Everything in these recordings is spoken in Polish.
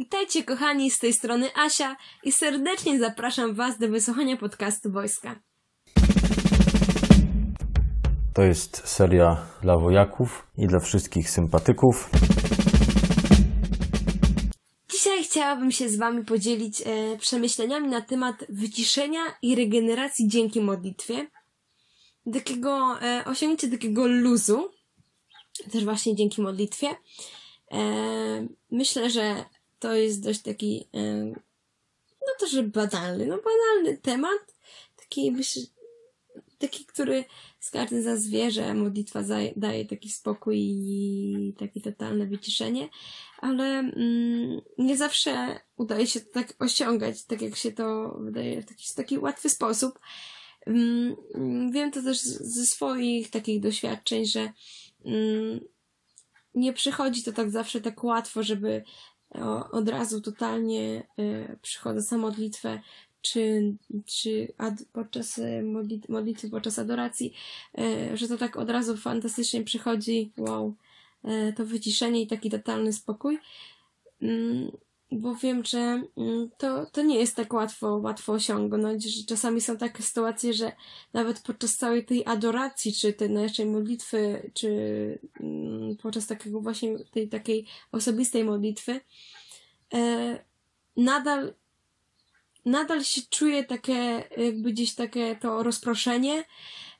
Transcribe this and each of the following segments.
Witajcie kochani, z tej strony Asia i serdecznie zapraszam Was do wysłuchania podcastu Wojska. To jest seria dla wojaków i dla wszystkich sympatyków. Dzisiaj chciałabym się z Wami podzielić e, przemyśleniami na temat wyciszenia i regeneracji dzięki modlitwie. Takiego, e, osiągnięcie takiego luzu, też właśnie dzięki modlitwie. E, myślę, że to jest dość taki, no to, że banalny, no banalny temat, taki, taki, który z każdym za zwierzę modlitwa daje taki spokój i takie totalne wyciszenie, ale mm, nie zawsze udaje się to tak osiągać, tak jak się to wydaje w taki, w taki łatwy sposób. Mm, wiem to też ze swoich takich doświadczeń, że mm, nie przychodzi to tak zawsze tak łatwo, żeby od razu totalnie y, przychodzę na modlitwę, czy, czy ad, podczas e, modlitwy, podczas adoracji, e, że to tak od razu fantastycznie przychodzi, wow, e, to wyciszenie i taki totalny spokój. Bo wiem, że mm, to, to nie jest tak łatwo, łatwo osiągnąć, że czasami są takie sytuacje, że nawet podczas całej tej adoracji, czy tej naszej modlitwy, czy mm, podczas takiego właśnie tej takiej osobistej modlitwy, nadal nadal się czuje takie, jakby gdzieś takie to rozproszenie,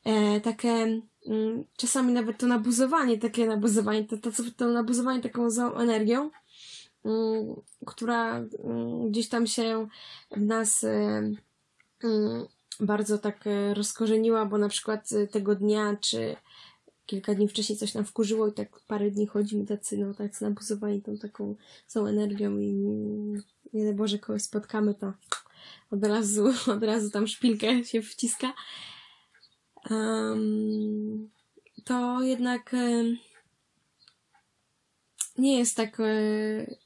e, takie mm, czasami nawet to nabuzowanie, takie nabuzowanie, to, to, to nabuzowanie taką złą energią, która mm, gdzieś tam się w nas mm, bardzo tak rozkorzeniła, bo na przykład tego dnia, czy kilka dni wcześniej coś nam wkurzyło i tak parę dni chodzimy tacy, no tak nabuzowani tą taką złą energią i nie daj Boże kogoś spotkamy, to od razu, od razu tam szpilkę się wciska. Um, to jednak nie jest tak, um,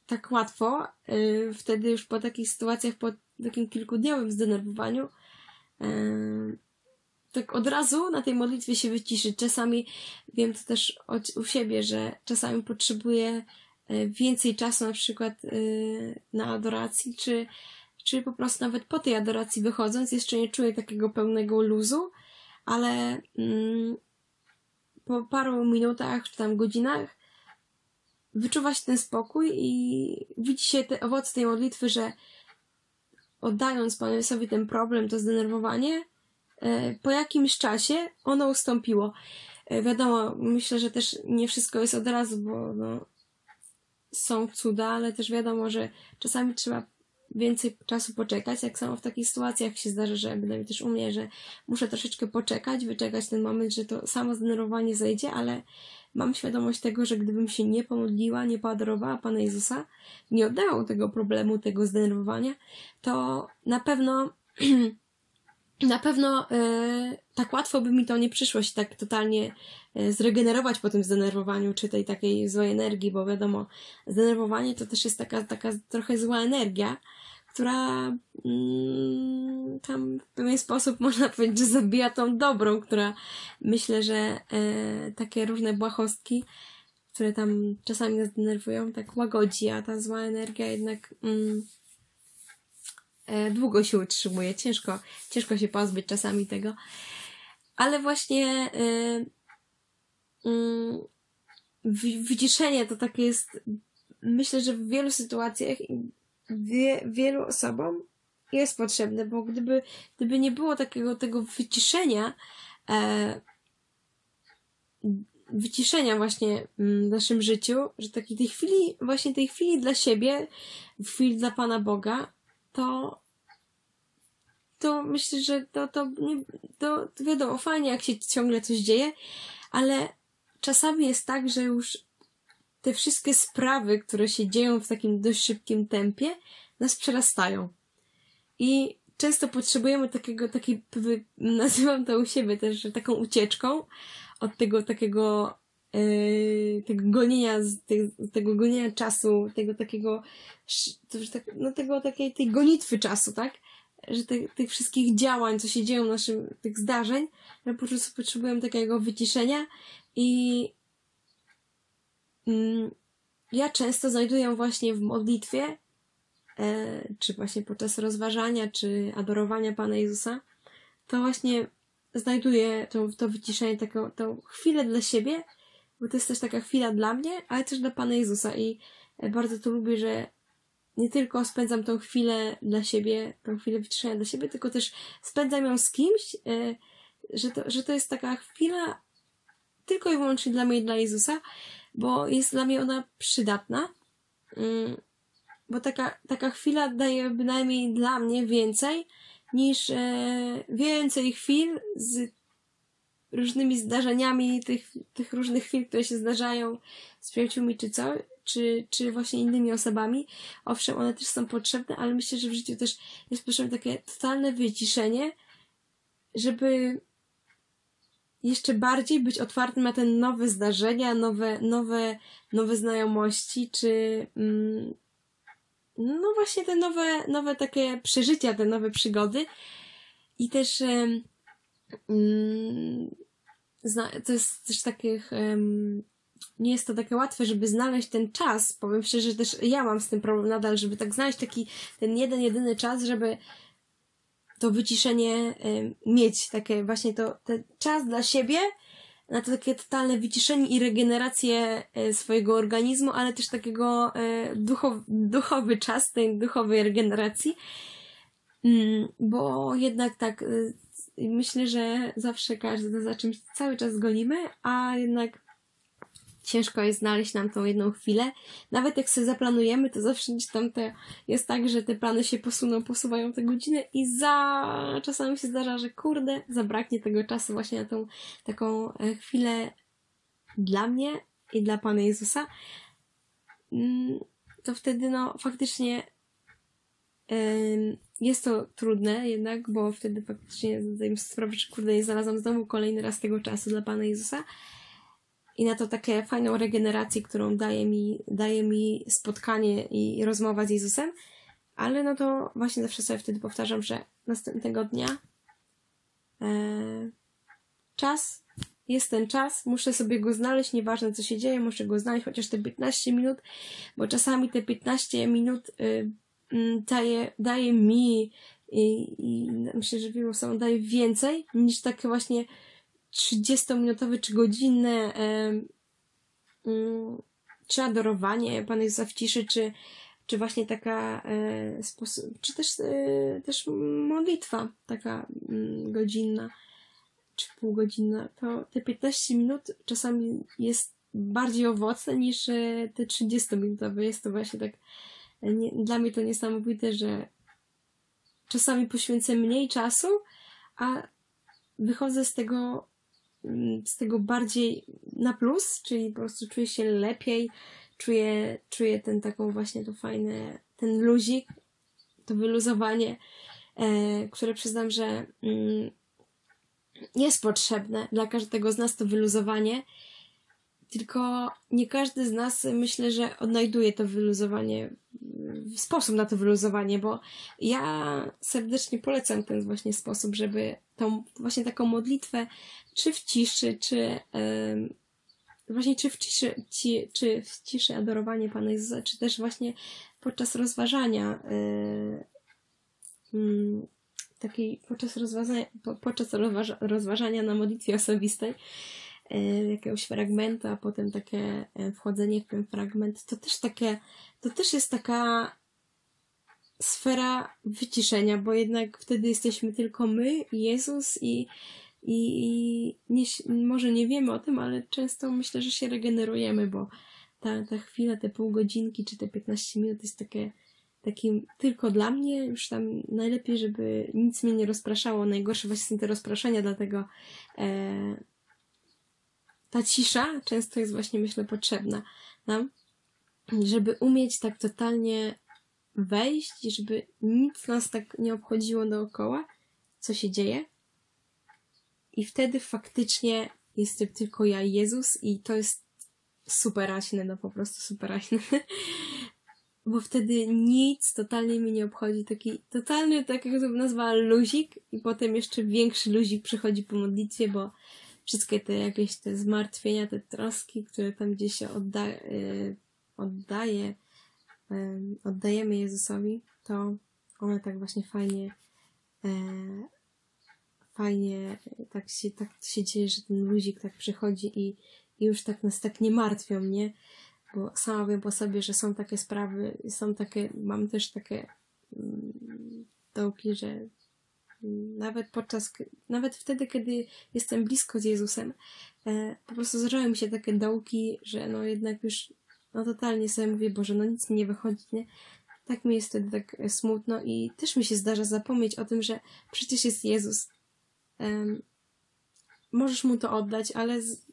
tak łatwo. Wtedy już po takich sytuacjach, po takim kilkudniowym zdenerwowaniu, tak od razu na tej modlitwie się wyciszyć. Czasami wiem to też u siebie, że czasami potrzebuję więcej czasu na przykład na adoracji, czy czy po prostu nawet po tej adoracji wychodząc, jeszcze nie czuję takiego pełnego luzu, ale mm, po paru minutach czy tam godzinach wyczuwa się ten spokój i widzi się te owoce tej modlitwy, że oddając Panu sobie ten problem, to zdenerwowanie, e, po jakimś czasie ono ustąpiło. E, wiadomo, myślę, że też nie wszystko jest od razu, bo no, są cuda, ale też wiadomo, że czasami trzeba więcej czasu poczekać. Jak samo w takich sytuacjach się zdarza, że bynajmniej też u mnie, że muszę troszeczkę poczekać, wyczekać ten moment, że to samo zdenerwowanie zejdzie, ale mam świadomość tego, że gdybym się nie pomodliła, nie poadorowała Pana Jezusa, nie oddała tego problemu, tego zdenerwowania, to na pewno na pewno e, tak łatwo by mi to nie przyszło się tak totalnie e, zregenerować po tym zdenerwowaniu, czy tej takiej złej energii, bo wiadomo, zdenerwowanie to też jest taka, taka trochę zła energia, która mm, tam w pewien sposób można powiedzieć, że zabija tą dobrą, która myślę, że e, takie różne błahostki, które tam czasami nas denerwują, tak łagodzi, a ta zła energia jednak mm, e, długo się utrzymuje. Ciężko, ciężko się pozbyć czasami tego. Ale właśnie e, mm, wyciszenie to takie jest, myślę, że w wielu sytuacjach wie, wielu osobom jest potrzebne, bo gdyby, gdyby nie było takiego tego wyciszenia, e, wyciszenia właśnie w naszym życiu, że takiej tej chwili, właśnie tej chwili dla siebie, chwili dla Pana Boga, to to myślę, że to, to, nie, to, to wiadomo, fajnie jak się ciągle coś dzieje, ale czasami jest tak, że już te wszystkie sprawy, które się dzieją w takim dość szybkim tempie, nas przerastają. I często potrzebujemy takiego, takiej, nazywam to u siebie też taką ucieczką od tego takiego yy, tego gonienia, tego gonienia czasu, tego takiego, tak, no tego takiej, tej gonitwy czasu, tak? Że te, tych wszystkich działań, co się dzieją, naszym, tych zdarzeń, że po prostu potrzebujemy takiego wyciszenia i ja często znajduję właśnie w modlitwie e, czy właśnie podczas rozważania, czy adorowania Pana Jezusa, to właśnie znajduję to, to wyciszenie, taką, tą chwilę dla siebie, bo to jest też taka chwila dla mnie, ale też dla Pana Jezusa. I bardzo to lubię, że nie tylko spędzam tą chwilę dla siebie, tą chwilę wyciszenia dla siebie, tylko też spędzam ją z kimś, e, że to, że to jest taka chwila tylko i wyłącznie dla mnie i dla Jezusa, bo jest dla mnie ona przydatna, mm, bo taka, taka chwila daje bynajmniej dla mnie więcej niż e, więcej chwil z różnymi zdarzeniami tych, tych różnych chwil, które się zdarzają z przyjaciółmi czy co, czy, czy właśnie innymi osobami. Owszem, one też są potrzebne, ale myślę, że w życiu też jest potrzebne takie totalne wyciszenie, żeby jeszcze bardziej być otwartym na te nowe zdarzenia, nowe, nowe, nowe znajomości, czy mm, no właśnie te nowe, nowe takie przeżycia, te nowe przygody. I też mm, to jest też takich nie jest to takie łatwe, żeby znaleźć ten czas. Powiem szczerze, że też ja mam z tym problem nadal, żeby tak znaleźć taki ten jeden, jedyny czas, żeby to wyciszenie mieć, takie właśnie to, ten czas dla siebie, na to takie totalne wyciszenie i regenerację e, swojego organizmu, ale też takiego e, duchow, duchowy czas tej duchowej regeneracji. Mm, bo jednak tak, myślę, że zawsze każdy za czymś cały czas gonimy, a jednak ciężko jest znaleźć nam tą jedną chwilę. Nawet jak sobie zaplanujemy, to zawsze gdzieś tam te, jest tak, że te plany się posuną, posuwają te godziny i za czasami się zdarza, że kurde, zabraknie tego czasu właśnie na tą taką e, chwilę dla mnie i dla Pana Jezusa. Mm, to wtedy no faktycznie jest to trudne jednak, bo wtedy faktycznie zdaję sobie sprawę, że kurde, nie znalazłam znowu kolejny raz tego czasu dla Pana Jezusa i na to takie fajną regenerację, którą daje mi, daje mi spotkanie i rozmowa z Jezusem, ale no to właśnie zawsze sobie wtedy powtarzam, że następnego dnia e, czas, jest ten czas, muszę sobie go znaleźć, nieważne co się dzieje, muszę go znaleźć chociaż te 15 minut, bo czasami te 15 minut y, y, daje, daje mi i, i myślę, że wielu osobom daje więcej niż takie właśnie 30-minutowe czy godzinne mm, czy adorowanie Pana Jezusa w ciszy, czy, czy właśnie taka e, sposób, czy też, e, też modlitwa taka mm, godzinna, czy półgodzinna, to te 15 minut czasami jest bardziej owocne niż e, te 30-minutowe. Jest to właśnie tak, nie, dla mnie to niesamowite, że czasami poświęcę mniej czasu, a wychodzę z tego z tego bardziej na plus, czyli po prostu czuję się lepiej, czuję, czuję ten taką właśnie to fajne, ten luzik, to wyluzowanie, e, które przyznam, że mm, jest potrzebne dla każdego z nas to wyluzowanie, tylko nie każdy z nas myślę, że odnajduje to wyluzowanie, sposób na to wyluzowanie, bo ja serdecznie polecam ten właśnie sposób, żeby tą właśnie taką modlitwę, czy w ciszy, czy właśnie czy w ciszy, ci, czy w ciszy adorowanie Pana Jezusa, czy też właśnie podczas rozważania yy, takiej podczas rozważania, podczas rozważania na modlitwie osobistej jakiegoś fragmentu, a potem takie e, wchodzenie w ten fragment, to też takie, to też jest taka sfera wyciszenia, bo jednak wtedy jesteśmy tylko my, Jezus i, i, i nie, może nie wiemy o tym, ale często myślę, że się regenerujemy, bo ta, ta chwila, te pół godzinki czy te 15 minut jest takie takim tylko dla mnie, już tam najlepiej, żeby nic mnie nie rozpraszało. Najgorsze właśnie są te rozpraszenia, dlatego e, ta cisza często jest właśnie, myślę, potrzebna nam, żeby umieć tak totalnie wejść żeby nic nas tak nie obchodziło dookoła, co się dzieje. I wtedy faktycznie jestem tylko ja i Jezus i to jest super raśne, no po prostu super raśne. Bo wtedy nic totalnie mnie nie obchodzi. Taki totalny, tak jak to nazwała, luzik i potem jeszcze większy luzik przychodzi po modlitwie, bo wszystkie te jakieś te zmartwienia, te troski, które tam gdzieś się odda, yy, oddaje, em, oddajemy Jezusowi, to one tak właśnie fajnie e, fajnie tak się, tak się dzieje, że ten luzik tak przychodzi i, i już tak nas tak nie martwią, nie? Bo sama wiem po sobie, że są takie sprawy, są takie, mam też takie mm, dołki, że nawet podczas, nawet wtedy, kiedy jestem blisko z Jezusem, e, po prostu zdarzają mi się takie dołki, że no jednak już no totalnie sobie mówię, Boże, no nic mi nie wychodzi, nie? Tak mi jest wtedy tak e, smutno i też mi się zdarza zapomnieć o tym, że przecież jest Jezus. Możesz mu to oddać, ale, z,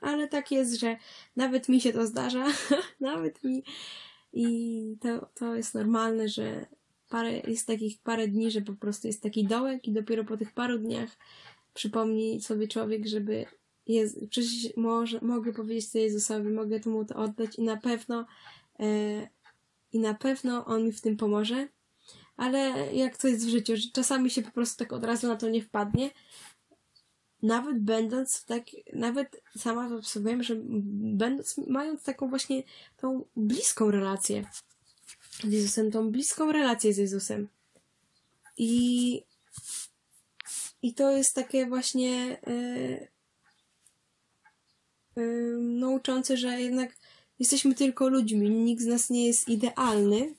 ale tak jest, że nawet mi się to zdarza, nawet mi i to, to jest normalne, że parę, jest takich parę dni, że po prostu jest taki dołek i dopiero po tych paru dniach przypomni sobie człowiek, żeby jest, przecież może, mogę powiedzieć to Jezusowi, mogę mu to oddać i na pewno e, i na pewno On mi w tym pomoże, ale jak to jest w życiu, że czasami się po prostu tak od razu na to nie wpadnie, nawet będąc w tak, nawet sama wiem, że będąc, mając taką właśnie tą bliską relację z Jezusem, tą bliską relację z Jezusem. I, i to jest takie właśnie yy, yy, no, uczące, że jednak jesteśmy tylko ludźmi, nikt z nas nie jest idealny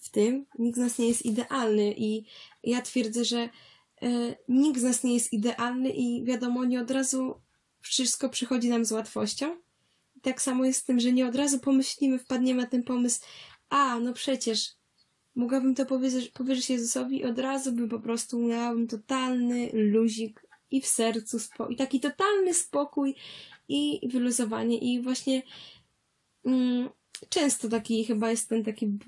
w tym, nikt z nas nie jest idealny i ja twierdzę, że E, nikt z nas nie jest idealny i wiadomo, nie od razu wszystko przychodzi nam z łatwością. Tak samo jest z tym, że nie od razu pomyślimy, wpadniemy na ten pomysł, a no przecież mogłabym to powiedzieć, powiedzieć Jezusowi i od razu by po prostu miałabym totalny luzik i w sercu spokój, i taki totalny spokój i wyluzowanie i właśnie mm, często taki chyba jest ten taki,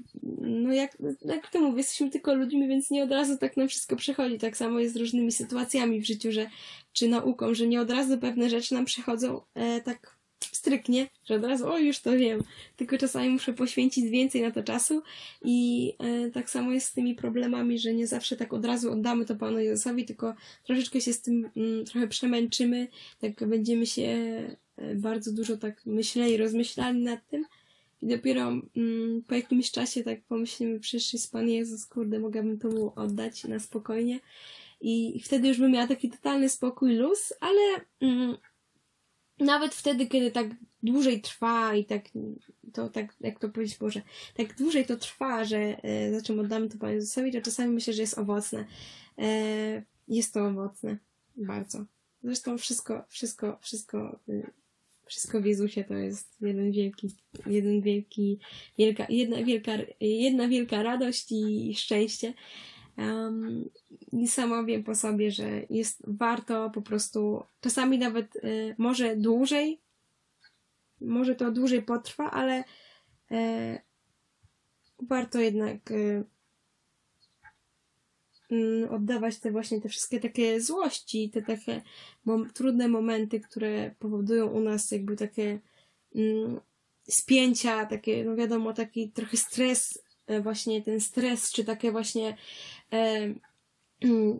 no jak, jak to mówię, jesteśmy tylko ludźmi, więc nie od razu tak nam wszystko przychodzi. Tak samo jest z różnymi sytuacjami w życiu, że, czy nauką, że nie od razu pewne rzeczy nam przychodzą e, tak stryknie, że od razu, o już to wiem, tylko czasami muszę poświęcić więcej na to czasu i e, tak samo jest z tymi problemami, że nie zawsze tak od razu oddamy to Panu Jezusowi, tylko troszeczkę się z tym mm, trochę przemęczymy, tak będziemy się e, bardzo dużo tak myśleli, rozmyślali nad tym, i dopiero mm, po jakimś czasie tak pomyślimy, przyszły z Pan Jezus, kurde, mogłabym to mu oddać na spokojnie. I wtedy już bym miała taki totalny spokój, luz, ale mm, nawet wtedy, kiedy tak dłużej trwa i tak, to tak, jak to powiedzieć Boże, tak dłużej to trwa, że e, za czym oddamy to Panu Jezusowi, to czasami myślę, że jest owocne. E, jest to owocne. Bardzo. Zresztą wszystko, wszystko, wszystko y, wszystko w Jezusie to jest jeden wielki, jeden wielki, wielka, jedna wielka, jedna wielka radość i szczęście. Um, I sama wiem po sobie, że jest warto po prostu, czasami nawet y, może dłużej, może to dłużej potrwa, ale y, warto jednak y, Mm, oddawać te właśnie te wszystkie takie złości, te takie mom trudne momenty, które powodują u nas jakby takie mm, spięcia, takie, no wiadomo, taki trochę stres, właśnie ten stres, czy takie właśnie e,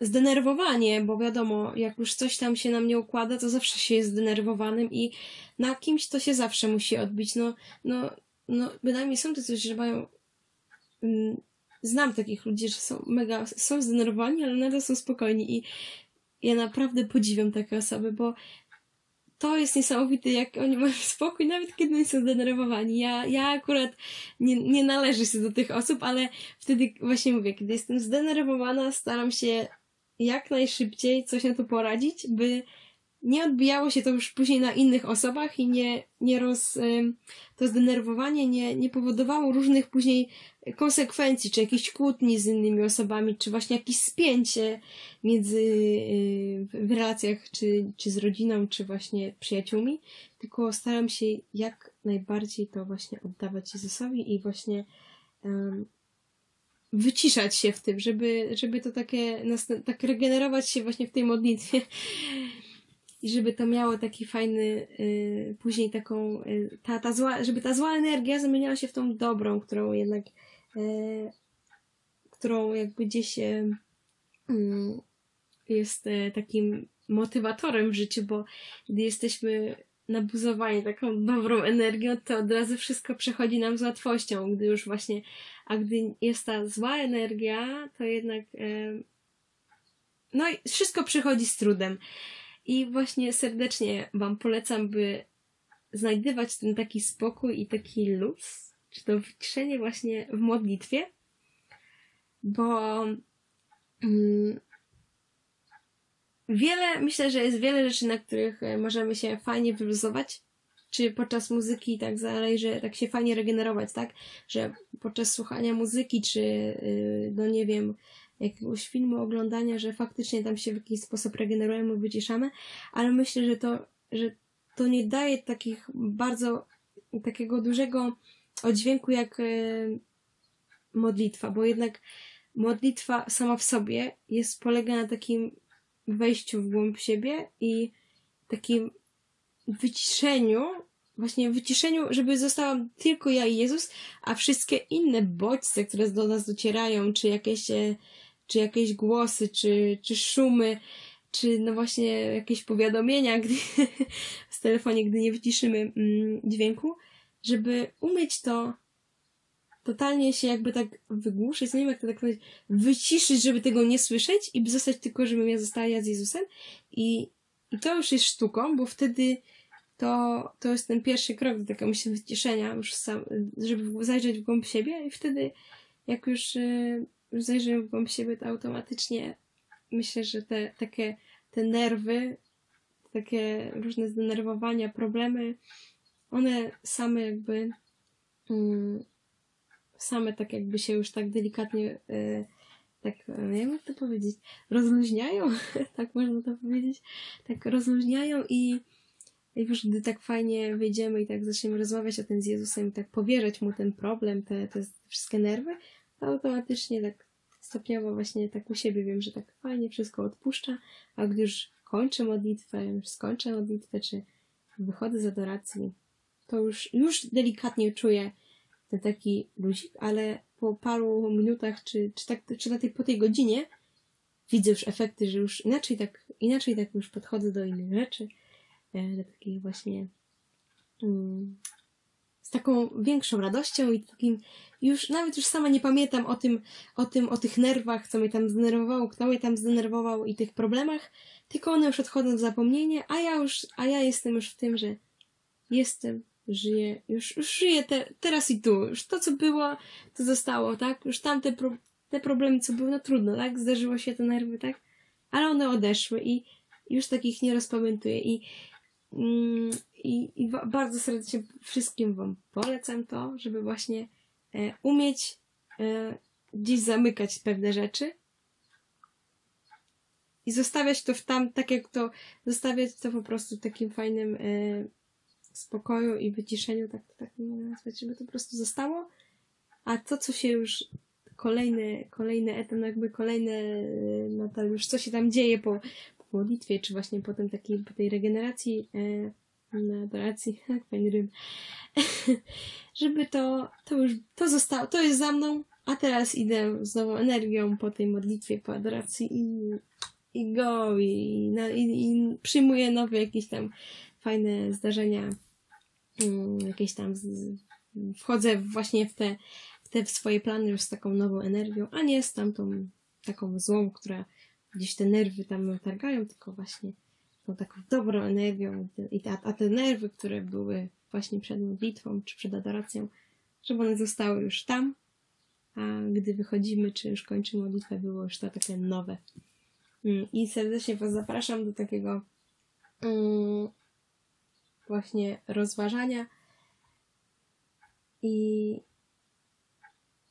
zdenerwowanie, bo wiadomo, jak już coś tam się nam nie układa, to zawsze się jest zdenerwowanym i na kimś to się zawsze musi odbić. No, no, no bynajmniej są tacy, że mają mm, znam takich ludzi, że są mega, są zdenerwowani, ale nadal są spokojni i ja naprawdę podziwiam takie osoby, bo to jest niesamowite, jak oni mają spokój, nawet kiedy nie są zdenerwowani. Ja, ja akurat nie, nie należę się do tych osób, ale wtedy właśnie mówię, kiedy jestem zdenerwowana, staram się jak najszybciej coś na to poradzić, by nie odbijało się to już później na innych osobach i nie, nie roz, to zdenerwowanie nie, nie powodowało różnych później konsekwencji, czy jakichś kłótni z innymi osobami, czy właśnie jakieś spięcie między w relacjach, czy, czy z rodziną, czy właśnie przyjaciółmi, tylko staram się jak najbardziej to właśnie oddawać Jezusowi i właśnie um, wyciszać się w tym, żeby, żeby to takie, tak regenerować się właśnie w tej modlitwie i żeby to miało taki fajny, y, później taką, y, ta, ta zła, żeby ta zła energia zamieniała się w tą dobrą, którą jednak, y, którą jakby gdzieś y, jest takim motywatorem w życiu, bo gdy jesteśmy nabuzowanie taką dobrą energią, to od razu wszystko przechodzi nam z łatwością, gdy już właśnie, a gdy jest ta zła energia, to jednak no i wszystko przychodzi z trudem. I właśnie serdecznie Wam polecam, by znajdywać ten taki spokój i taki luz, czy to wyciszenie właśnie w modlitwie, bo mm, wiele, myślę, że jest wiele rzeczy, na których e, możemy się fajnie wyluzować, czy podczas muzyki tak dalej, że tak się fajnie regenerować, tak? Że podczas słuchania muzyki, czy y, no nie wiem, jakiegoś filmu oglądania, że faktycznie tam się w jakiś sposób regenerujemy, wyciszamy, ale myślę, że to, że to nie daje takich bardzo, takiego dużego oddźwięku jak y, modlitwa, bo jednak modlitwa sama w sobie jest, polega na takim wejściu w głąb siebie i takim wyciszeniu, właśnie wyciszeniu, żeby zostałam tylko ja i Jezus, a wszystkie inne bodźce, które do nas docierają, czy jakieś, e, czy jakieś głosy, czy, czy szumy, czy no właśnie jakieś powiadomienia gdy, z telefonie, gdy nie wyciszymy mm, dźwięku, żeby umieć to totalnie się jakby tak wygłuszyć, nie wiem jak to tak powiedzieć, wyciszyć, żeby tego nie słyszeć i zostać tylko, żebym ja została ja z Jezusem. I, i to już jest sztuką, bo wtedy to, to jest ten pierwszy krok do takiego myślę wyciszenia, już sam, żeby zajrzeć w głąb siebie i wtedy jak już, y, już zajrzymy w głąb siebie, to automatycznie myślę, że te takie te nerwy, takie różne zdenerwowania, problemy, one same jakby mm, same tak jakby się już tak delikatnie yy, tak, nie wiem jak to powiedzieć, rozluźniają, tak można to powiedzieć, tak rozluźniają i, i już gdy tak fajnie wyjdziemy i tak zaczniemy rozmawiać o tym z Jezusem i tak powierzać Mu ten problem, te, te wszystkie nerwy, to automatycznie tak stopniowo właśnie tak u siebie wiem, że tak fajnie wszystko odpuszcza, a gdy już kończę modlitwę, już skończę modlitwę, czy wychodzę z adoracji, to już, już delikatnie czuję ten taki luzik, ale po paru minutach, czy, czy, tak, czy na tej, po tej godzinie widzę już efekty, że już inaczej tak, inaczej tak już podchodzę do innych rzeczy, e, do takich właśnie mm, z taką większą radością i takim już nawet już sama nie pamiętam o tym, o tym, o tych nerwach, co mnie tam zdenerwowało, kto mnie tam zdenerwował i tych problemach, tylko one już odchodzą w zapomnienie, a ja już, a ja jestem już w tym, że jestem żyję, już, już żyję te, teraz i tu. Już to, co było, to zostało, tak? Już tamte pro, te problemy, co były, no trudno, tak? Zdarzyło się te nerwy, tak? Ale one odeszły i już takich nie rozpamiętuję. I, mm, i, i bardzo serdecznie wszystkim Wam polecam to, żeby właśnie e, umieć e, gdzieś zamykać pewne rzeczy i zostawiać to w tam, tak jak to, zostawiać to po prostu takim fajnym e, spokoju i wyciszeniu, tak to tak nie nazwać, żeby to po prostu zostało. A to, co się już kolejny, kolejny etap, no jakby kolejne, no to już co się tam dzieje po, po modlitwie, czy właśnie potem takiej, po tej regeneracji, e, na adoracji, tak, fajny rym, żeby to, to już, to zostało, to jest za mną, a teraz idę z nową energią po tej modlitwie, po adoracji i, i go, i, no, i, i przyjmuję nowe jakieś tam fajne zdarzenia. Mm, jakieś tam z, wchodzę właśnie w te, w te swoje plany już z taką nową energią, a nie z tamtą taką złą, która gdzieś te nerwy tam targają, tylko właśnie tą taką dobrą energią, i a, a te nerwy, które były właśnie przed modlitwą czy przed adoracją, żeby one zostały już tam, a gdy wychodzimy, czy już kończymy modlitwę, było już to takie nowe. Mm, I serdecznie Was zapraszam do takiego um, właśnie rozważania. I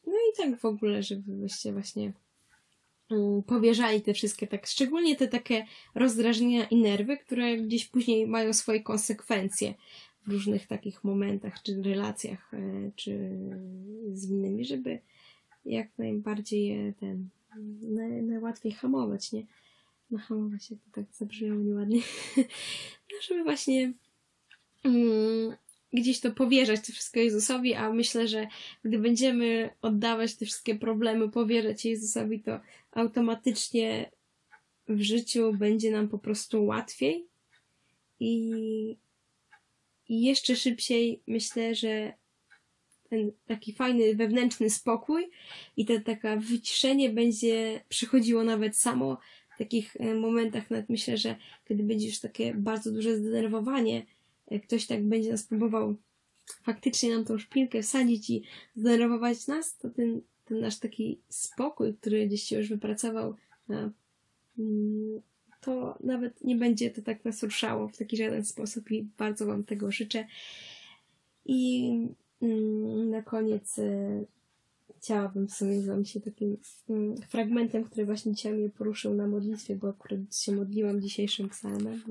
no i tak w ogóle, żebyście właśnie mm, powierzali te wszystkie, tak szczególnie te takie rozdrażnienia i nerwy, które gdzieś później mają swoje konsekwencje w różnych takich momentach, czy relacjach, e, czy z innymi, żeby jak najbardziej je ten naj, najłatwiej hamować, nie? No hamować, jak to tak zabrzmiało nieładnie. No, żeby właśnie Mm, gdzieś to powierzać to wszystko Jezusowi, a myślę, że gdy będziemy oddawać te wszystkie problemy, powierzać Jezusowi, to automatycznie w życiu będzie nam po prostu łatwiej i, i jeszcze szybciej myślę, że ten taki fajny wewnętrzny spokój i to taka wyciszenie będzie przychodziło nawet samo w takich e, momentach, nawet myślę, że kiedy będzie już takie bardzo duże zdenerwowanie, jak ktoś tak będzie nas próbował faktycznie nam tą szpilkę wsadzić i zdenerwować nas, to ten, ten nasz taki spokój, który gdzieś się już wypracował, mm, to nawet nie będzie to tak nas ruszało w taki żaden sposób i bardzo Wam tego życzę. I mm, na koniec e, chciałabym w sumie z Wami się takim mm, fragmentem, który właśnie dzisiaj mnie poruszył na modlitwie, bo akurat się modliłam dzisiejszym psalmem.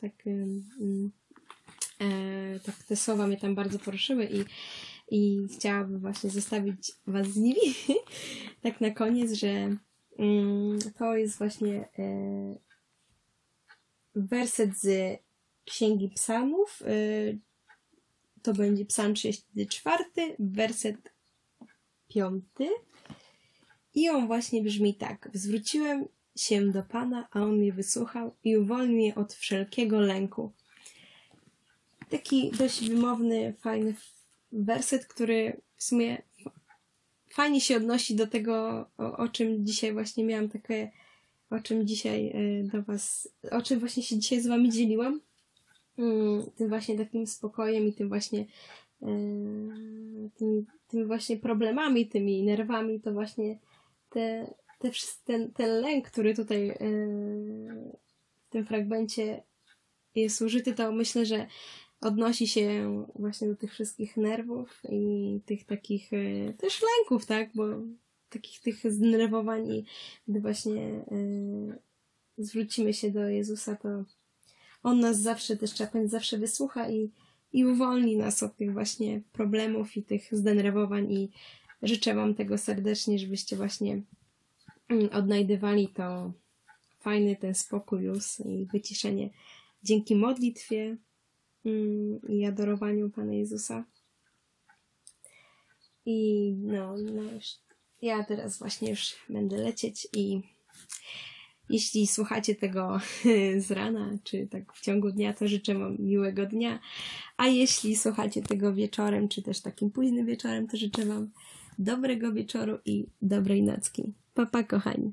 Tak tak te słowa mnie tam bardzo poruszyły i, i chciałabym właśnie zostawić Was z nimi. tak na koniec, że mm, to jest właśnie e, werset z Księgi Psalmów. E, to będzie Psalm 34, werset 5. I on właśnie brzmi tak. Zwróciłem się do Pana, a On mnie wysłuchał i uwolnił mnie od wszelkiego lęku taki dość wymowny, fajny werset, który w sumie fajnie się odnosi do tego, o, o czym dzisiaj właśnie miałam takie, o czym dzisiaj e, do Was, o czym właśnie się dzisiaj z Wami dzieliłam. Mm, tym właśnie takim spokojem i tym właśnie e, tymi, tymi właśnie problemami, tymi nerwami, to właśnie te, te, ten, ten lęk, który tutaj e, w tym fragmencie jest użyty, to myślę, że odnosi się właśnie do tych wszystkich nerwów i tych takich e, też lęków, tak? Bo takich tych zdenerwowań i gdy właśnie e, zwrócimy się do Jezusa, to On nas zawsze, też trzeba zawsze wysłucha i, i uwolni nas od tych właśnie problemów i tych zdenerwowań i życzę Wam tego serdecznie, żebyście właśnie mm, odnajdywali to fajny ten spokój już i wyciszenie dzięki modlitwie, i adorowaniu Pana Jezusa. I no, no już, ja teraz właśnie już będę lecieć i jeśli słuchacie tego z rana, czy tak w ciągu dnia, to życzę Wam miłego dnia. A jeśli słuchacie tego wieczorem, czy też takim późnym wieczorem, to życzę Wam dobrego wieczoru i dobrej nocki. Papa, kochani.